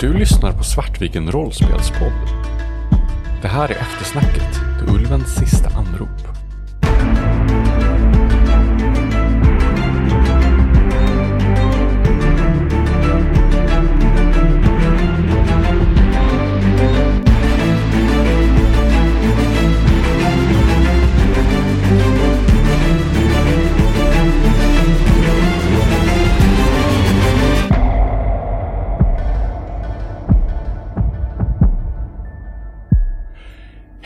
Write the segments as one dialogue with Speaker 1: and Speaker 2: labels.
Speaker 1: Du lyssnar på Svartviken rollspelspodd. Det här är eftersnacket till Ulvens sista anrop.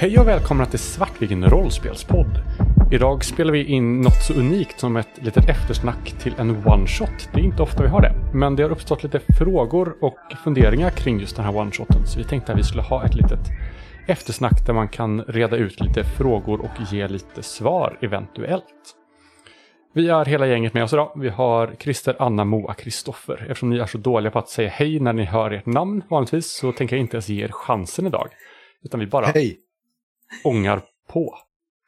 Speaker 1: Hej och välkomna till Svartviken rollspelspodd. Idag spelar vi in något så unikt som ett litet eftersnack till en one-shot. Det är inte ofta vi har det, men det har uppstått lite frågor och funderingar kring just den här one-shoten. Så vi tänkte att vi skulle ha ett litet eftersnack där man kan reda ut lite frågor och ge lite svar eventuellt. Vi är hela gänget med oss idag. Vi har Christer, Anna, Moa, Kristoffer. Eftersom ni är så dåliga på att säga hej när ni hör ert namn vanligtvis så tänker jag inte ens ge er chansen idag. Utan vi bara
Speaker 2: Hej!
Speaker 1: Ångar på.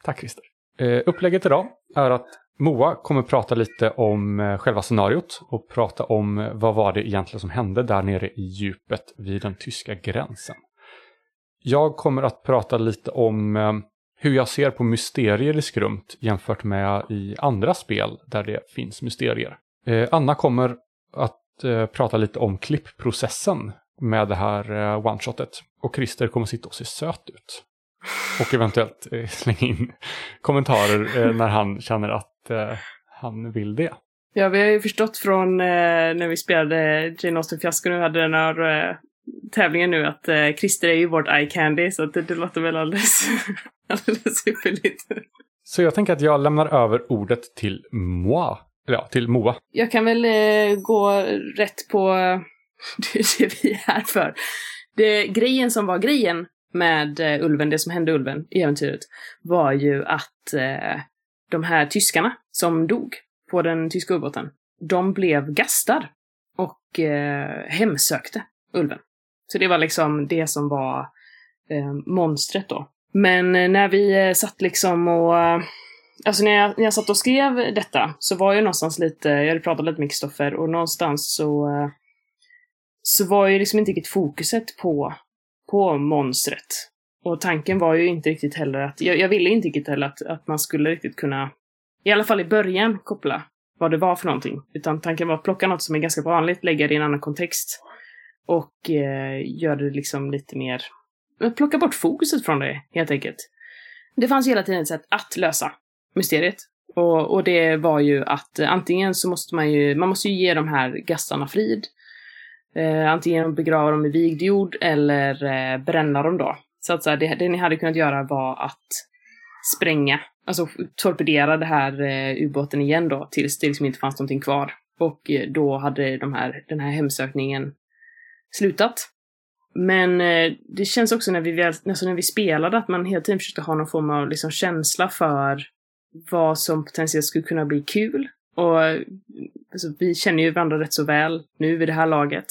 Speaker 1: Tack Christer. Eh, upplägget idag är att Moa kommer prata lite om eh, själva scenariot och prata om eh, vad var det egentligen som hände där nere i djupet vid den tyska gränsen. Jag kommer att prata lite om eh, hur jag ser på mysterier i Skrumt jämfört med i andra spel där det finns mysterier. Anna kommer att prata lite om klippprocessen med det här one-shotet. Och Christer kommer sitta och se söt ut. Och eventuellt eh, slänga in kommentarer eh, när han känner att eh, han vill det.
Speaker 3: Ja, vi har ju förstått från eh, när vi spelade Jane Austen Fiasko nu hade den här tävlingen nu att eh, Christer är ju vårt eye candy så att det, det låter väl alldeles, alldeles ypperligt.
Speaker 1: Så jag tänker att jag lämnar över ordet till Moa. Eller ja, till Moa.
Speaker 3: Jag kan väl eh, gå rätt på det, det vi är här för. Det, grejen som var grejen med eh, Ulven, det som hände Ulven i äventyret, var ju att eh, de här tyskarna som dog på den tyska ubåten, de blev gastar och eh, hemsökte Ulven. Så det var liksom det som var eh, monstret då. Men eh, när vi eh, satt liksom och... Eh, alltså när jag, när jag satt och skrev detta så var jag någonstans lite, jag hade pratat lite med Kristoffer och någonstans så eh, så var ju liksom inte riktigt fokuset på, på monstret. Och tanken var ju inte riktigt heller att, jag, jag ville inte riktigt heller att, att man skulle riktigt kunna, i alla fall i början, koppla vad det var för någonting. Utan tanken var att plocka något som är ganska vanligt, lägga det i en annan kontext. Och eh, göra det liksom lite mer, eh, plocka bort fokuset från det, helt enkelt. Det fanns hela tiden ett sätt att lösa mysteriet. Och, och det var ju att eh, antingen så måste man ju, man måste ju ge de här gastarna frid. Eh, antingen begrava dem i vigd jord eller eh, bränna dem då. Så att så här, det, det ni hade kunnat göra var att spränga, alltså torpedera den här eh, ubåten igen då tills det liksom inte fanns någonting kvar. Och eh, då hade de här, den här hemsökningen slutat. Men eh, det känns också när vi, alltså när vi spelade att man hela tiden försökte ha någon form av liksom känsla för vad som potentiellt skulle kunna bli kul. Och alltså, vi känner ju varandra rätt så väl nu vid det här laget.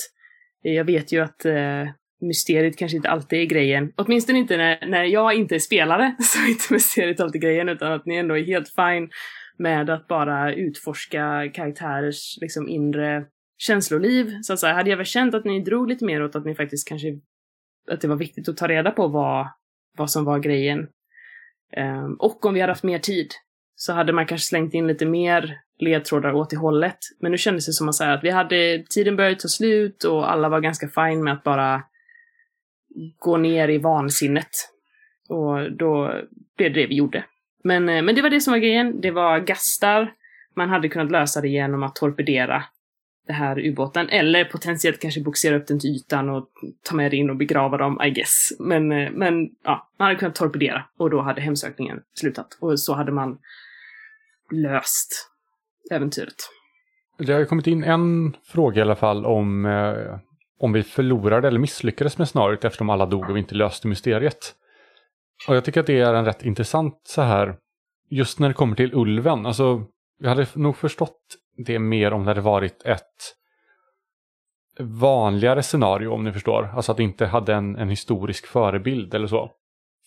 Speaker 3: Jag vet ju att eh, mysteriet kanske inte alltid är grejen. Åtminstone inte när, när jag inte är spelare så är inte mysteriet alltid grejen utan att ni ändå är helt fine med att bara utforska karaktärers liksom inre känsloliv. Så att säga, hade jag väl känt att ni drog lite mer åt att ni faktiskt kanske att det var viktigt att ta reda på vad, vad som var grejen. Um, och om vi hade haft mer tid så hade man kanske slängt in lite mer ledtrådar åt det hållet. Men nu kändes det som att, säga, att vi hade, tiden började ta slut och alla var ganska fine med att bara gå ner i vansinnet. Och då blev det det vi gjorde. Men, eh, men det var det som var grejen. Det var gastar. Man hade kunnat lösa det genom att torpedera det här ubåten. Eller potentiellt kanske boxera upp den till ytan och ta med det in och begrava dem, I guess. Men, eh, men ja, man hade kunnat torpedera och då hade hemsökningen slutat. Och så hade man löst äventyret.
Speaker 1: Det har ju kommit in en fråga i alla fall om eh, om vi förlorade eller misslyckades med scenariot eftersom alla dog och vi inte löste mysteriet. Och jag tycker att det är en rätt intressant så här, just när det kommer till ulven. Alltså, jag hade nog förstått det mer om det hade varit ett vanligare scenario om ni förstår. Alltså att det inte hade en, en historisk förebild eller så.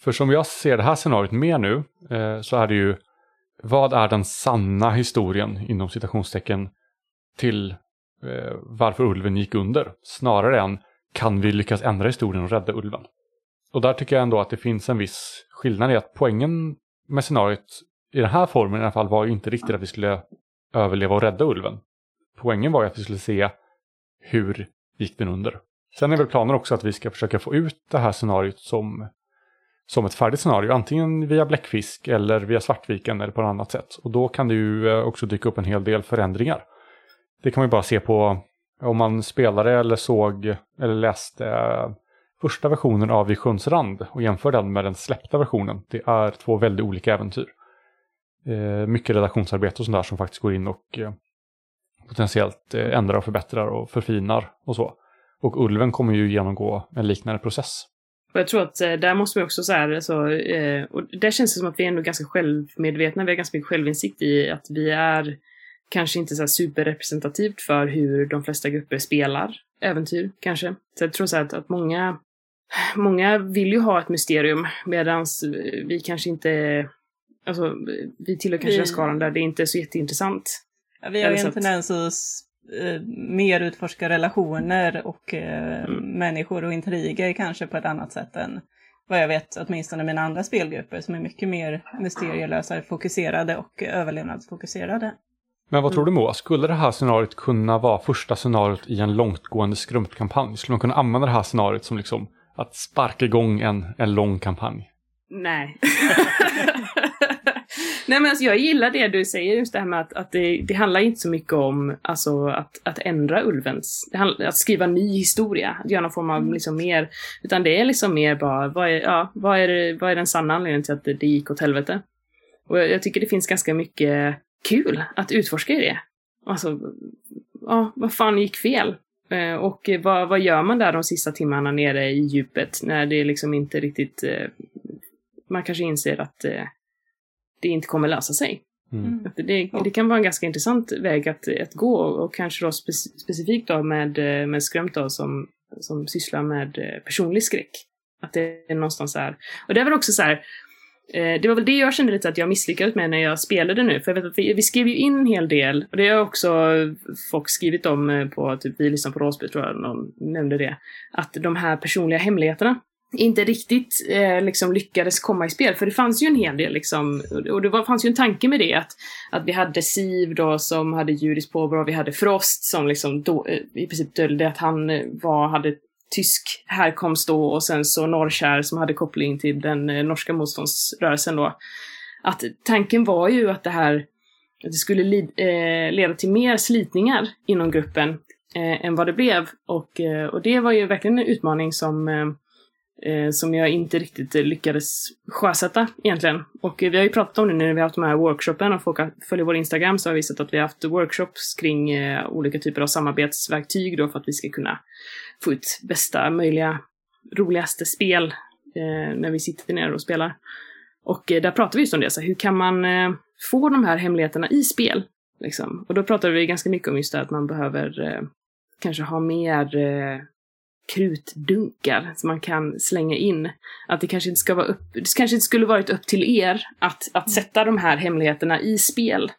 Speaker 1: För som jag ser det här scenariot mer nu eh, så är det ju vad är den sanna historien inom citationstecken till eh, varför ulven gick under? Snarare än kan vi lyckas ändra historien och rädda ulven? Och där tycker jag ändå att det finns en viss skillnad i att poängen med scenariot i den här formen i alla fall var ju inte riktigt att vi skulle överleva och rädda ulven. Poängen var ju att vi skulle se hur gick den under. Sen är väl planen också att vi ska försöka få ut det här scenariot som, som ett färdigt scenario, antingen via Bläckfisk eller via Svartviken eller på något annat sätt. Och då kan det ju eh, också dyka upp en hel del förändringar. Det kan man ju bara se på om man spelade eller såg eller läste eh, första versionen av Vid sjöns rand och jämför den med den släppta versionen. Det är två väldigt olika äventyr. Eh, mycket redaktionsarbete och sånt där som faktiskt går in och potentiellt ändrar och förbättrar och förfinar och så. Och Ulven kommer ju genomgå en liknande process.
Speaker 3: Och jag tror att eh, där måste vi också så här, så, eh, och där känns det som att vi är ändå ganska självmedvetna, vi har ganska mycket självinsikt i att vi är kanske inte så superrepresentativt för hur de flesta grupper spelar äventyr, kanske. Så jag tror så att, att många, många vill ju ha ett mysterium, medan vi kanske inte, alltså vi tillhör kanske
Speaker 2: Vi-
Speaker 3: den skalan där det inte är så jätteintressant.
Speaker 2: Ja, vi har ju en tendens att eh, mer utforska relationer och eh,
Speaker 3: Mm.
Speaker 2: människor och intriger kanske på ett annat sätt än vad jag vet åtminstone mina andra spelgrupper som är mycket mer mysterielösa, fokuserade och överlevnadsfokuserade.
Speaker 1: Men vad tror du Moa, skulle det här scenariot kunna vara första scenariot i en långtgående skrumpkampanj? Skulle man kunna använda det här scenariot som liksom att sparka igång en, en lång kampanj?
Speaker 3: Nej. Nej men alltså jag gillar det du säger, just det här med att, att det, det handlar inte så mycket om alltså, att, att ändra ulvens, handlar, att skriva ny historia, att göra någon form av liksom mer, utan det är liksom mer bara, vad är, ja, vad är, det- vad är den sanna anledningen till att det, det gick åt helvete? Och jag, jag tycker det finns ganska mycket kul att utforska i det. Alltså, ja, vad fan gick fel? Eh, Och vad, vad gör man där de sista timmarna nere i djupet när det liksom inte riktigt eh, man kanske inser att eh, det inte kommer lösa sig.
Speaker 1: Mm.
Speaker 3: Att det, det kan vara en ganska intressant väg att, att gå och kanske då spe, specifikt då med, eh, med Skrömt då som, som sysslar med eh, personlig skräck. Att det är någonstans så här. Och det är väl också så här. Eh, det var väl det jag kände lite att jag misslyckades med när jag spelade nu. För jag vet att vi, vi skrev ju in en hel del, och det har också folk skrivit om på, typ vi lyssnar på Råsby tror jag någon nämnde det. Att de här personliga hemligheterna inte riktigt eh, liksom lyckades komma i spel. För det fanns ju en hel del liksom, och det var, fanns ju en tanke med det att, att vi hade Siv då som hade judiskt påbrå, vi hade Frost som liksom då, eh, i princip döljde att han eh, var, hade tysk härkomst då och sen så Norrkär som hade koppling till den eh, norska motståndsrörelsen då. Att tanken var ju att det här att det skulle li, eh, leda till mer slitningar inom gruppen eh, än vad det blev. Och, eh, och det var ju verkligen en utmaning som eh, eh, som jag inte riktigt lyckades sjösätta egentligen. Och eh, vi har ju pratat om det nu när vi har haft de här workshopen och folk följer vår Instagram så har vi sett att vi har haft workshops kring eh, olika typer av samarbetsverktyg då för att vi ska kunna få ut bästa möjliga, roligaste spel eh, när vi sitter ner och spelar. Och eh, där pratar vi just om det, så hur kan man eh, få de här hemligheterna i spel? Liksom. Och då pratade vi ganska mycket om just det att man behöver eh, kanske ha mer eh, krutdunkar som man kan slänga in. Att det kanske inte ska vara upp, det kanske inte skulle varit upp till er att, att sätta de här hemligheterna i spel.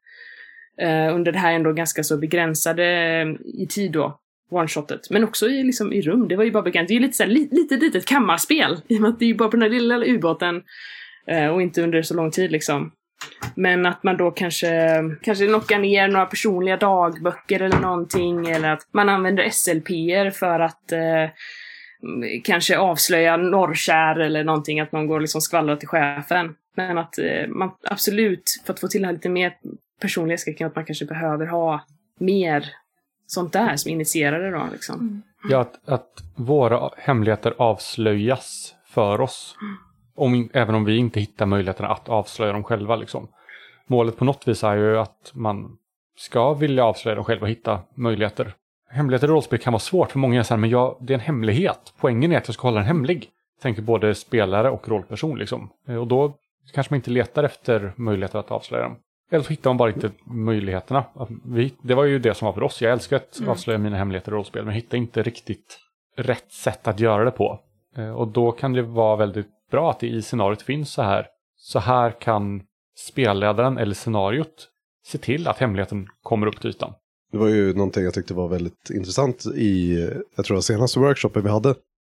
Speaker 3: Eh, under det här ändå ganska så begränsade eh, i tid då, one-shotet. Men också i, liksom, i rum, det var ju bara begränsat. Det är ju lite så här, li, lite litet kammarspel. I och med att det är ju bara på den här lilla, lilla ubåten. Eh, och inte under så lång tid liksom. Men att man då kanske, kanske knockar ner några personliga dagböcker eller någonting. Eller att man använder SLP'er för att eh, mm, kanske avslöja norrkär eller någonting. Att någon går och liksom skvallrar till chefen. Men att eh, man absolut, för att få till det här lite mer personliga skräcken, att man kanske behöver ha mer sånt där som initierar det då liksom.
Speaker 1: Ja, att, att våra hemligheter avslöjas för oss. Om, även om vi inte hittar möjligheterna att avslöja dem själva. Liksom. Målet på något vis är ju att man ska vilja avslöja dem själva och hitta möjligheter. Hemligheter i rollspel kan vara svårt för många här, men jag, det är en hemlighet. Poängen är att jag ska hålla den hemlig. Tänker både spelare och rollperson liksom. Eh, Och då kanske man inte letar efter möjligheter att avslöja dem. Eller så hittar man bara inte möjligheterna. Vi, det var ju det som var för oss. Jag älskar att
Speaker 3: Mm.
Speaker 1: avslöja mina hemligheter i rollspel, men hittar inte riktigt rätt sätt att göra det på. Eh, Och då kan det vara väldigt bra att det i scenariot finns så här. Så här kan spelledaren eller scenariot se till att hemligheten kommer upp till ytan.
Speaker 4: Det var ju någonting jag tyckte var väldigt intressant i, jag tror det senaste workshopen vi hade.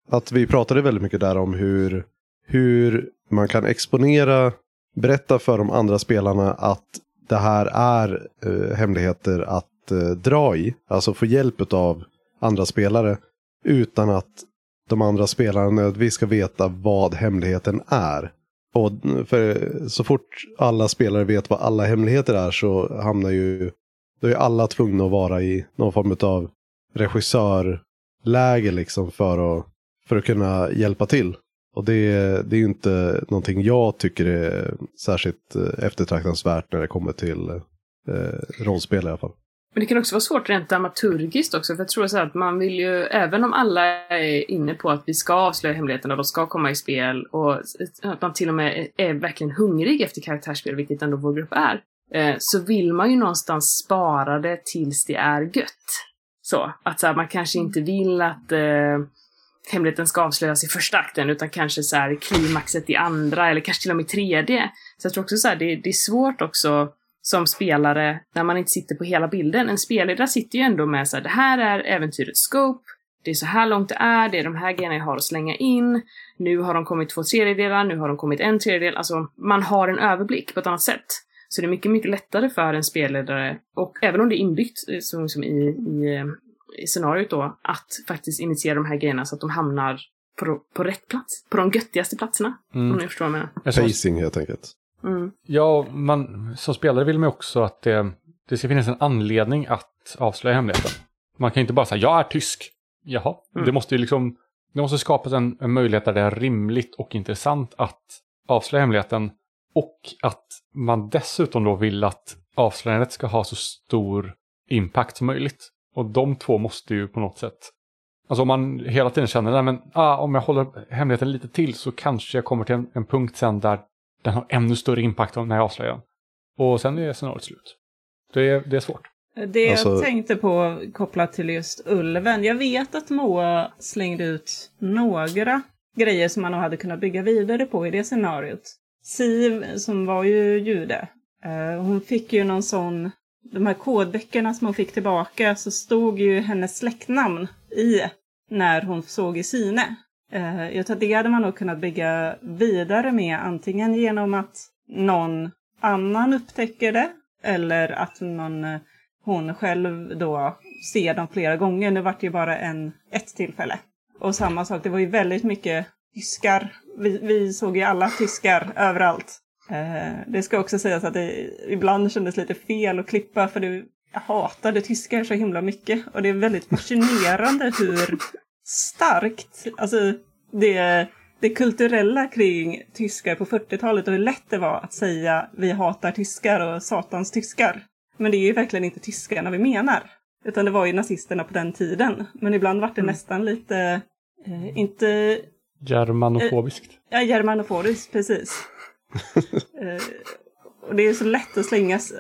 Speaker 4: Att vi pratade väldigt mycket där om hur, hur man kan exponera, berätta för de andra spelarna att det här är eh, hemligheter att eh, dra i. Alltså få hjälp av andra spelare utan att de andra spelarna nödvändigtvis ska veta vad hemligheten är. Och för så fort alla spelare vet vad alla hemligheter är så hamnar ju, då är alla tvungna att vara i någon form av regissörläge liksom för att, för att kunna hjälpa till. Och det, det är ju inte någonting jag tycker är särskilt eh, eftertraktansvärt när det kommer till eh, rollspel i alla fall.
Speaker 3: Men det kan också vara svårt rent dramaturgiskt också, för jag tror så att man vill ju, även om alla är inne på att vi ska avslöja hemligheterna, de ska komma i spel och att man till och med är verkligen hungrig efter karaktärsspel, vilket ändå vår grupp är, eh, så vill man ju någonstans spara det tills det är gött. Så, att så här, man kanske inte vill att eh, hemligheten ska avslöjas i första akten, utan kanske så här klimaxet i andra, eller kanske till och med i tredje. Så jag tror också så här, det, det är svårt också som spelare när man inte sitter på hela bilden. En spelledare sitter ju ändå med så här, det här är äventyrets scope, det är så här långt det är, det är de här grejerna jag har att slänga in, nu har de kommit två tredjedelar, nu har de kommit en tredjedel, alltså man har en överblick på ett annat sätt. Så det är mycket, mycket lättare för en spelledare, och även om det är inbyggt som, som i, i, i scenariot då, att faktiskt initiera de här grejerna så att de hamnar på, på rätt plats. På de göttigaste platserna.
Speaker 1: Mm.
Speaker 3: Om ni förstår vad jag menar.
Speaker 4: Pacing helt enkelt.
Speaker 3: Mm.
Speaker 1: Ja, man, som spelare vill man också att det, det ska finnas en anledning att avslöja hemligheten. Man kan inte bara säga jag är tysk. Jaha,
Speaker 3: Mm.
Speaker 1: det måste ju liksom, det måste skapas en, en möjlighet där det är rimligt och intressant att avslöja hemligheten. Och att man dessutom då vill att avslöjandet ska ha så stor impact som möjligt. Och de två måste ju på något sätt Alltså om man hela tiden känner, men ah, om jag håller hemligheten lite till så kanske jag kommer till en, en punkt sen där den har ännu större impact när jag avslöjar den. Och sen är scenariot slut. Det är, det är svårt.
Speaker 2: Det jag
Speaker 4: Alltså-
Speaker 2: tänkte på kopplat till just ulven. Jag vet att Moa slängde ut några grejer som man nog hade kunnat bygga vidare på i det scenariot. Siv, som var ju jude, eh, hon fick ju någon sån, de här kodböckerna som hon fick tillbaka så stod ju hennes släktnamn i när hon såg i syne. Eh, jag tror att det hade man nog kunnat bygga vidare med antingen genom att någon annan upptäcker det eller att någon, eh, hon själv då ser dem flera gånger. Nu vart det ju bara en, ett tillfälle. Och samma sak, det var ju väldigt mycket tyskar. Vi, vi såg ju alla tyskar överallt. Eh, det ska också sägas att det ibland kändes lite fel att klippa för det, jag hatade tyskar så himla mycket. Och det är väldigt fascinerande hur starkt, alltså det, det kulturella kring tyskar på 40-talet och hur lätt det var att säga vi hatar tyskar och satans tyskar. Men det är ju verkligen inte tyskarna vi menar. Utan det var ju nazisterna på den tiden. Men ibland var det nästan lite, eh, inte
Speaker 1: Germanofobiskt.
Speaker 2: Ja, germanofobiskt, precis. eh, och det är så lätt att slängas.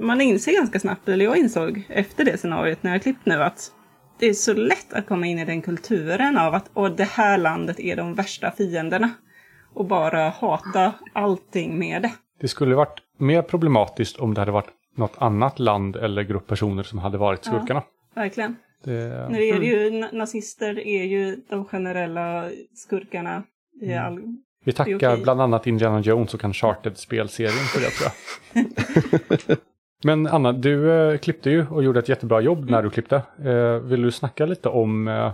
Speaker 2: Man inser ganska snabbt, eller jag insåg efter det scenariot när jag klippt nu, att det är så lätt att komma in i den kulturen av att Åh, det här landet är de värsta fienderna. Och bara hata allting med det.
Speaker 1: Det skulle varit mer problematiskt om det hade varit något annat land eller grupp personer som hade varit
Speaker 2: Ja.
Speaker 1: skurkarna.
Speaker 2: Verkligen.
Speaker 1: Det,
Speaker 2: Nu är det ju, na- nazister är ju de generella skurkarna i
Speaker 1: Mm.
Speaker 2: all...
Speaker 1: vi tackar bland annat Indiana Jones och Uncharted-spelserien för det tror jag. Men Anna, du eh, klippte ju och gjorde ett jättebra jobb när du klippte. Eh, vill du snacka lite om eh,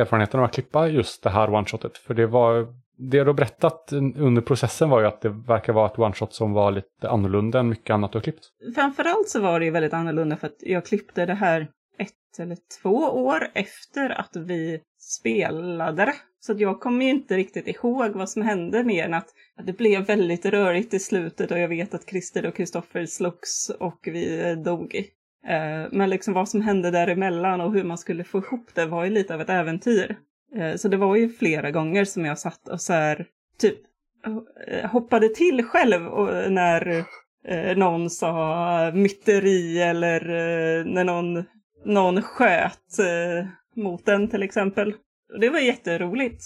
Speaker 1: erfarenheten av att klippa just det här one-shotet? För det var, det du berättat under processen var ju att det verkar vara ett one-shot som var lite annorlunda än mycket annat du har klippt.
Speaker 2: Framförallt så var det ju väldigt annorlunda för att jag klippte det här ett eller två år efter att vi spelade det. Så att jag kommer ju inte riktigt ihåg vad som hände mer än att att det blev väldigt rörigt i slutet och jag vet att Christer och Kristoffer slogs och vi dog. Eh, Men liksom vad som hände däremellan och hur man skulle få ihop det var ju lite av ett äventyr. Eh, Så det var ju flera gånger som jag satt och så här typ eh, hoppade till själv och eh, när eh, någon sa myteri eller eh, när någon, någon sköt eh, mot den till exempel. Och det var jätteroligt.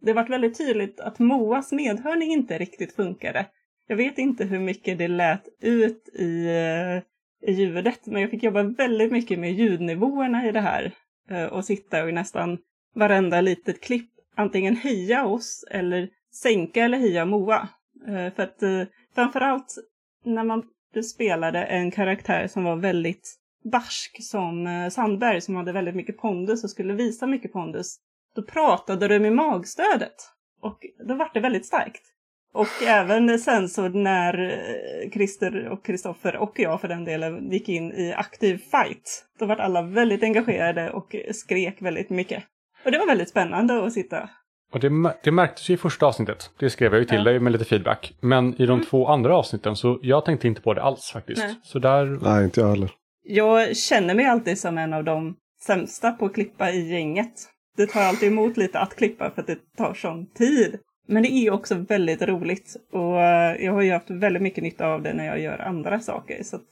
Speaker 2: Det vart väldigt tydligt att Moas medhörning inte riktigt funkade. Jag vet inte hur mycket det lät ut i, eh, i ljudet, men jag fick jobba väldigt mycket med ljudnivåerna i det här eh, och sitta och i nästan varenda litet klipp antingen höja oss eller sänka eller höja Moa. Eh, för att framförallt när man spelade en karaktär som var väldigt barsk som Sandberg som hade väldigt mycket pondus och skulle visa mycket pondus. Då pratade du med magstödet och då var det väldigt starkt. Och även sen så när eh, Christer och Kristoffer och jag för den delen gick in i aktiv fight, då var alla väldigt engagerade och skrek väldigt mycket. Och det var väldigt spännande att sitta.
Speaker 1: Och det, det märktes ju i första avsnittet. Det skrev jag ju till
Speaker 2: Ja.
Speaker 1: dig med lite feedback. Men i de
Speaker 2: Mm.
Speaker 1: två andra avsnitten så jag tänkte inte på det alls faktiskt.
Speaker 2: Nej.
Speaker 1: Så där,
Speaker 4: Nej, inte jag heller.
Speaker 2: Jag känner mig alltid som en av de sämsta på att klippa i gänget. Det tar alltid emot lite att klippa för att det tar sån tid. Men det är också väldigt roligt och eh, jag har ju haft väldigt mycket nytta av det när jag gör andra saker. Så att,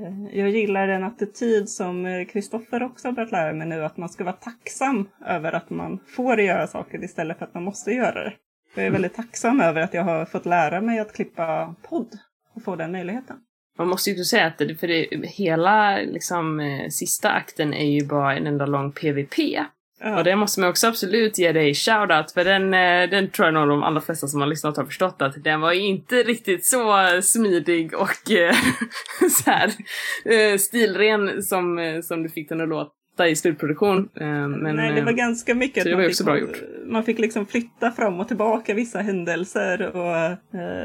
Speaker 2: eh, jag gillar den attityd som eh, Kristoffer också har börjat lära mig nu, att man ska vara tacksam över att man får göra saker istället för att man måste göra det. Jag är väldigt tacksam över att jag har fått lära mig att klippa podd och få den möjligheten.
Speaker 3: Man måste ju också säga att det, för det, hela liksom, sista akten är ju bara en enda lång PVP.
Speaker 2: Ja.
Speaker 3: Och det måste man också absolut ge dig shoutout för den, eh, den tror jag nog de allra flesta som har lyssnat har förstått att den var inte riktigt så smidig och eh, så här, eh, stilren som, som du fick den att låta i slutproduktion. Men,
Speaker 2: Nej, det var ganska mycket
Speaker 3: så det var
Speaker 2: man
Speaker 3: också bra gjort.
Speaker 2: man fick liksom flytta fram och tillbaka vissa händelser och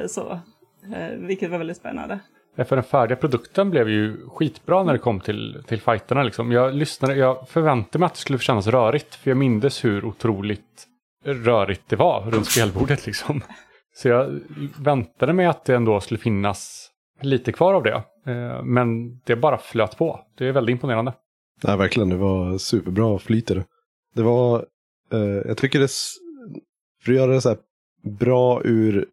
Speaker 2: så. Vilket var väldigt spännande.
Speaker 1: För den färdiga produkten blev ju skitbra när det kom till, till fighterna. Liksom. Jag, lyssnade, jag förväntade mig att det skulle kännas rörigt. För jag mindes hur otroligt rörigt det var runt spelbordet. Liksom. Så jag väntade mig att det ändå skulle finnas lite kvar av det. Eh, men det bara flöt på. Det är väldigt imponerande.
Speaker 4: Nej, verkligen. Det var superbra flyt det. Det var, eh, jag tycker det, för att göra det så här bra ur,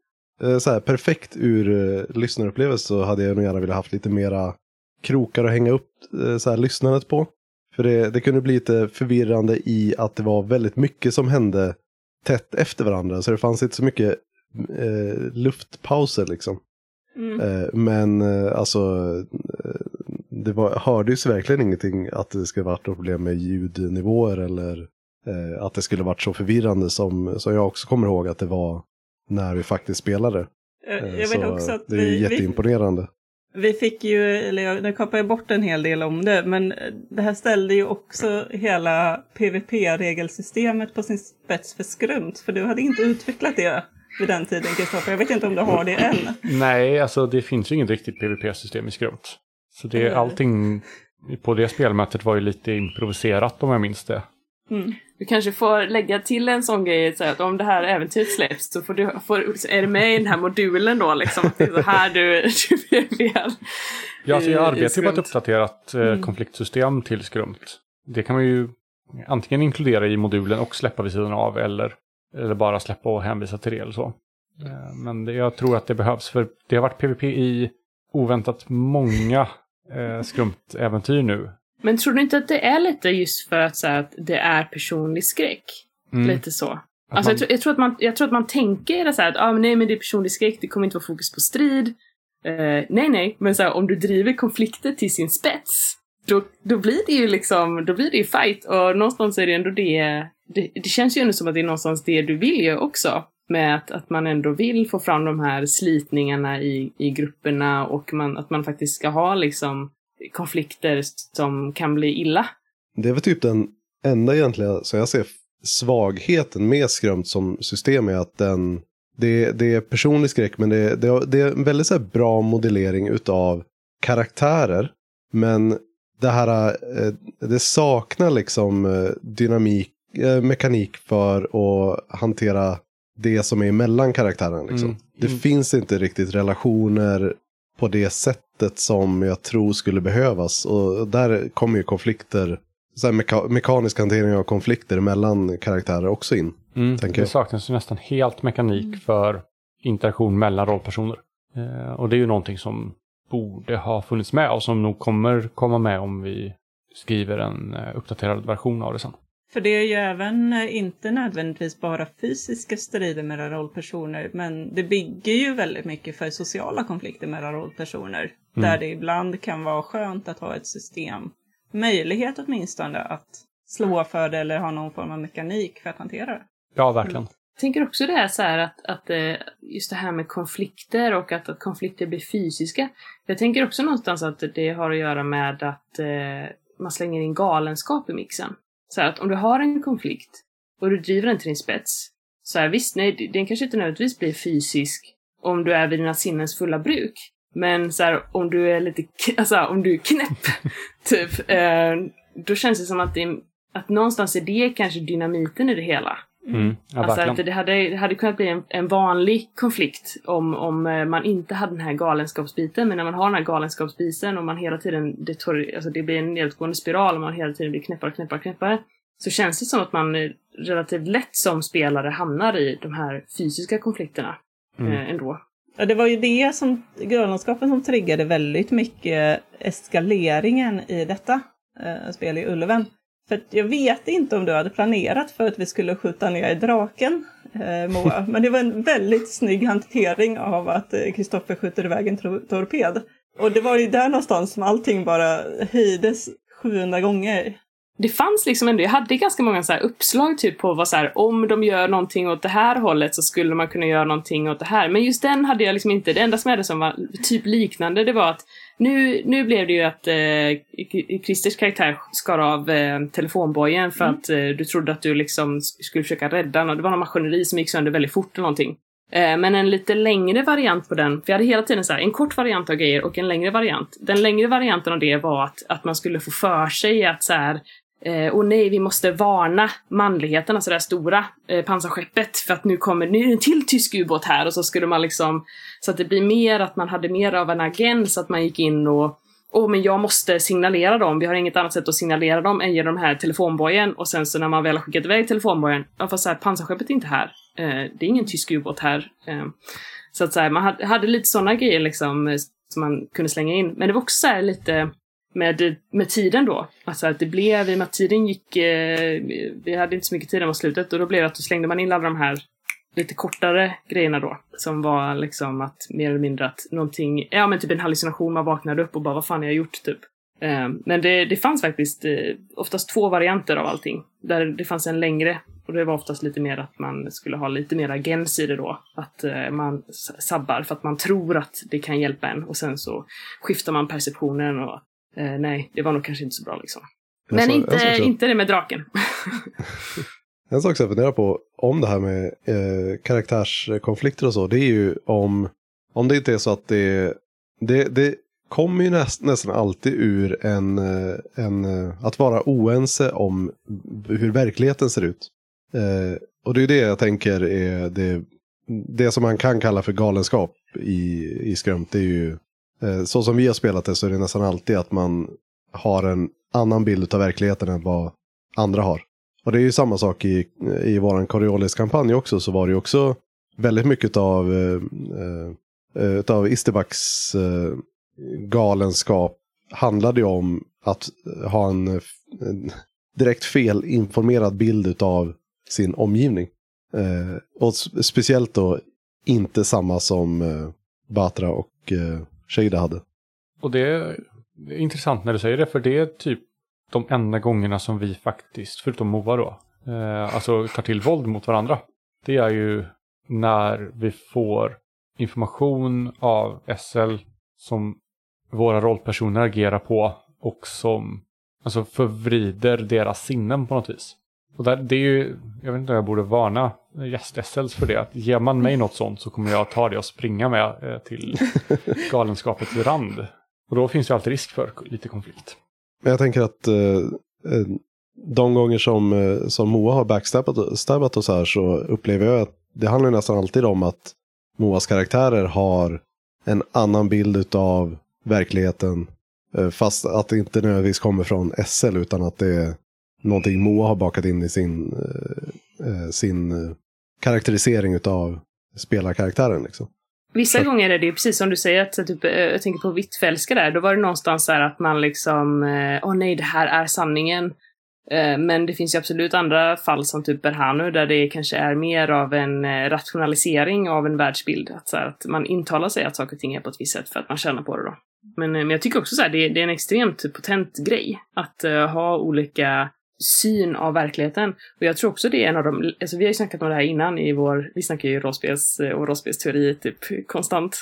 Speaker 4: så här perfekt ur eh, lyssnarupplevelse så hade jag nog gärna velat haft lite mera krokar att hänga upp eh, så här lyssnandet på. För det, det kunde bli lite förvirrande i att det var väldigt mycket som hände tätt efter varandra. Så det fanns inte så mycket eh, luftpauser liksom.
Speaker 2: Mm.
Speaker 4: Eh, men eh, alltså, eh, det var, hördes verkligen ingenting att det skulle varit något problem med ljudnivåer eller eh, att det skulle varit så förvirrande som, som jag också kommer ihåg att det var när vi faktiskt spelade.
Speaker 2: Eh,
Speaker 4: Eh,
Speaker 2: Jag vet
Speaker 4: så
Speaker 2: också att
Speaker 4: det är
Speaker 2: vi, vi,
Speaker 4: jätteimponerande.
Speaker 2: vi fick ju, eller jag, nu kapar jag bort en hel del om det, men det här ställde ju också hela PVP-regelsystemet på sin spets för skrumt. För du hade inte utvecklat det vid den tiden, Kristoffer. Jag vet inte om du har det än.
Speaker 1: Nej, alltså det finns ju inget riktigt PVP-system i Skrumt. Så det, allting på det spelmötet var ju lite improviserat om jag minns det.
Speaker 2: Mm.
Speaker 3: Du kanske får lägga till en sån grej så att om det här äventyret släpps så får du, får, är det med i den här modulen då liksom. Det är så här du, du PVPar.
Speaker 1: Ja, alltså jag arbetar ju på ett uppdaterat eh,
Speaker 2: Mm.
Speaker 1: konfliktsystem till Skrumt. Det kan man ju antingen inkludera i modulen och släppa vid sidan av eller, eller bara släppa och hänvisa till det eller så. Eh, Men det, jag tror att det behövs för det har varit PVP i oväntat många eh, Skrumt-äventyr nu.
Speaker 3: Men tror du inte att det är lite just för att, så här, att det är personlig skräck?
Speaker 1: Mm.
Speaker 3: Lite så.
Speaker 1: Att
Speaker 3: Alltså,
Speaker 1: man-
Speaker 3: jag, tror, jag, tror att man, jag tror att man tänker så här att ah, men nej men det är personlig skräck, det kommer inte vara fokus på strid. Eh, nej nej, men så här, om du driver konflikter till sin spets, då, då blir det ju liksom, då blir det ju fight och någonstans är det ändå det, det, det känns ju ändå som att det är någonstans det du vill ju också. Med att, att man ändå vill få fram de här slitningarna i, i grupperna och man, att man faktiskt ska ha liksom konflikter som kan bli illa.
Speaker 4: Det är väl typ den enda egentliga, så jag ser svagheten med Skrumt som system är att den, det, det är personlig skräck men det, det, det är en väldigt så här bra modellering utav karaktärer. Men det här, eh, det saknar liksom eh, dynamik, eh, mekanik för att hantera det som är mellan karaktärerna. Liksom.
Speaker 1: Mm.
Speaker 4: Det
Speaker 1: Mm.
Speaker 4: finns inte riktigt relationer på det sättet som jag tror skulle behövas. Och där kommer ju konflikter, så här meka- mekanisk hantering av konflikter mellan karaktärer också in.
Speaker 1: Mm,
Speaker 4: tänker
Speaker 1: det
Speaker 4: jag.
Speaker 1: saknas ju nästan helt mekanik för interaktion mellan rollpersoner. Eh, och det är ju någonting som borde ha funnits med och som nog kommer komma med om vi skriver en eh, uppdaterad version av det sen.
Speaker 2: För det är ju även eh, inte nödvändigtvis bara fysiska strider mellan rollpersoner, men det bygger ju väldigt mycket för sociala konflikter mellan rollpersoner.
Speaker 1: Mm.
Speaker 2: Där det ibland kan vara skönt att ha ett system, möjlighet åtminstone att slå för det eller ha någon form av mekanik för att hantera det.
Speaker 1: Ja, verkligen.
Speaker 3: Jag tänker också det här, så här att, att eh, just det här med konflikter och att, att konflikter blir fysiska. Jag tänker också någonstans att det har att göra med att eh, man slänger in galenskap i mixen. Så här att om du har en konflikt och du driver den till din spets. Så här, visst, nej, den kanske inte nödvändigtvis blir fysisk om du är vid dina sinnens fulla bruk. Men så här, om du är lite, alltså om du är knäpp, typ, eh, då känns det som att, det, att någonstans är det kanske dynamiten i det hela.
Speaker 1: Mm. Ja,
Speaker 3: Alltså att det hade, det hade kunnat bli en, en vanlig konflikt om, om eh, man inte hade den här galenskapsbiten. Men när man har den här galenskapsbiten och man hela tiden, det, tor, alltså det blir en nedåtgående spiral och man hela tiden blir knäppare, knäppare, knäppare. Så känns det som att man eh, relativt lätt som spelare hamnar i de här fysiska konflikterna
Speaker 1: Mm.
Speaker 3: eh, ändå.
Speaker 2: Ja, det var ju det som, galenskapen som triggade väldigt mycket eskaleringen i detta eh, spel i Ulven. För jag vet inte om du hade planerat för att vi skulle skjuta ner draken, eh, Moa, men det var en väldigt snygg hantering av att eh, Kristoffer skjuter iväg en tor- torped. Och det var ju där någonstans som allting bara höjdes 700 gånger.
Speaker 3: Det fanns liksom ändå, jag hade ganska många så uppslag typ på vad så här, om de gör någonting åt det här hållet så skulle man kunna göra någonting åt det här. Men just den hade jag liksom inte, det enda som jag hade som var typ liknande det var att nu, nu blev det ju att eh, Christers karaktär skar av eh, telefonbojen för att eh, du trodde att du liksom skulle försöka rädda någon. Det var någon maskineri som gick sönder väldigt fort eller någonting. Eh, Men en lite längre variant på den, för jag hade hela tiden så här, en kort variant av grejer och en längre variant. Den längre varianten av det var att, att man skulle få för sig att så här, eh, åh nej, vi måste varna manligheten, alltså det här stora eh, pansarskeppet, för att nu kommer nu är det en till tysk ubåt här och så skulle man liksom, så att det blir mer att man hade mer av en agens, att man gick in och Åh, men jag måste signalera dem. Vi har inget annat sätt att signalera dem än genom den här telefonbojen. Och sen så när man väl har skickat iväg telefonbojen, ja fast så här, pansarskeppet är inte här. Eh, det är ingen tysk ubåt här. Eh, så att så här, man hade, hade lite sådana grejer liksom eh, som man kunde slänga in. Men det var också så här lite med, med tiden då. Alltså att det blev, i och med att tiden gick, eh, vi hade inte så mycket tid när var slutet och då blev det att då slängde man in alla de här lite kortare grejerna då. Som var liksom att mer eller mindre att någonting, ja men typ en hallucination, man vaknade upp och bara vad fan har jag gjort typ. Eh, men det, det fanns faktiskt eh, oftast två varianter av allting. Där det fanns en längre och det var oftast lite mer att man skulle ha lite mer agens i det då. Att eh, man sabbar för att man tror att det kan hjälpa en och sen så skiftar man perceptionen och eh, nej, det var nog kanske inte så bra liksom.
Speaker 4: En
Speaker 3: Men
Speaker 4: en
Speaker 3: inte,
Speaker 4: som-
Speaker 3: inte det med draken.
Speaker 4: En sak som jag funderar på om det här med eh, karaktärskonflikter och så, det är ju om, om det inte är så att det, det, det kommer ju näst, nästan alltid ur en, eh, en, eh, att vara oense om hur verkligheten ser ut. Eh, och det är det jag tänker är det, det som man kan kalla för galenskap i, i Skrömt. Det är ju, Eh, så som vi har spelat det så är det nästan alltid att man har en annan bild av verkligheten än vad andra har. Och det är ju samma sak i, i vår Coriolis-kampanj också, så var det ju också väldigt mycket av, eh, eh, utav Isterbacks eh, galenskap handlade ju om att ha en, en direkt felinformerad bild utav sin omgivning. Eh, och speciellt då inte samma som eh, Batra och eh, Shada hade.
Speaker 1: Och det är, det är intressant när du säger det, för det är typ de enda gångerna som vi faktiskt, förutom Moa då, eh, alltså tar till våld mot varandra. Det är ju när vi får information av SL som våra rollpersoner agerar på och som alltså förvrider deras sinnen på något vis. Och där, det är ju, jag vet inte om jag borde varna gäst-SLs för det. Att ger man mig något sånt så kommer jag ta det och springa med eh, till galenskapets rand. Och då finns det alltid risk för lite konflikt.
Speaker 4: Men jag tänker att eh, eh, de gånger som, eh, som Moa har backstabbat stabbat oss här så upplever jag att det handlar nästan alltid om att Moas karaktärer har en annan bild av verkligheten. eh, Fast att det inte nödvändigtvis kommer från SL utan att det är någonting Moa har bakat in i sin, eh, eh, sin eh, karaktärisering av spelarkaraktären. Liksom.
Speaker 3: Vissa
Speaker 4: Så-
Speaker 3: gånger är det ju precis som du säger, att typ, eh, jag tänker på Hvitfeldtska där, då var det någonstans så här att man liksom, åh nej, det här är sanningen. Men det finns ju absolut andra fall som typ Berhanu där det kanske är mer av en rationalisering av en världsbild. Att, så här, att man intalar sig att saker och ting är på ett visst sätt för att man tjänar på det då. Men, men jag tycker också så här, det, det är en extremt potent grej att eh, ha olika syn av verkligheten. Och jag tror också det är en av de, alltså vi har ju snackat om det här innan i vår, vi snackar ju rollspels eh, och rollspelsteori typ konstant.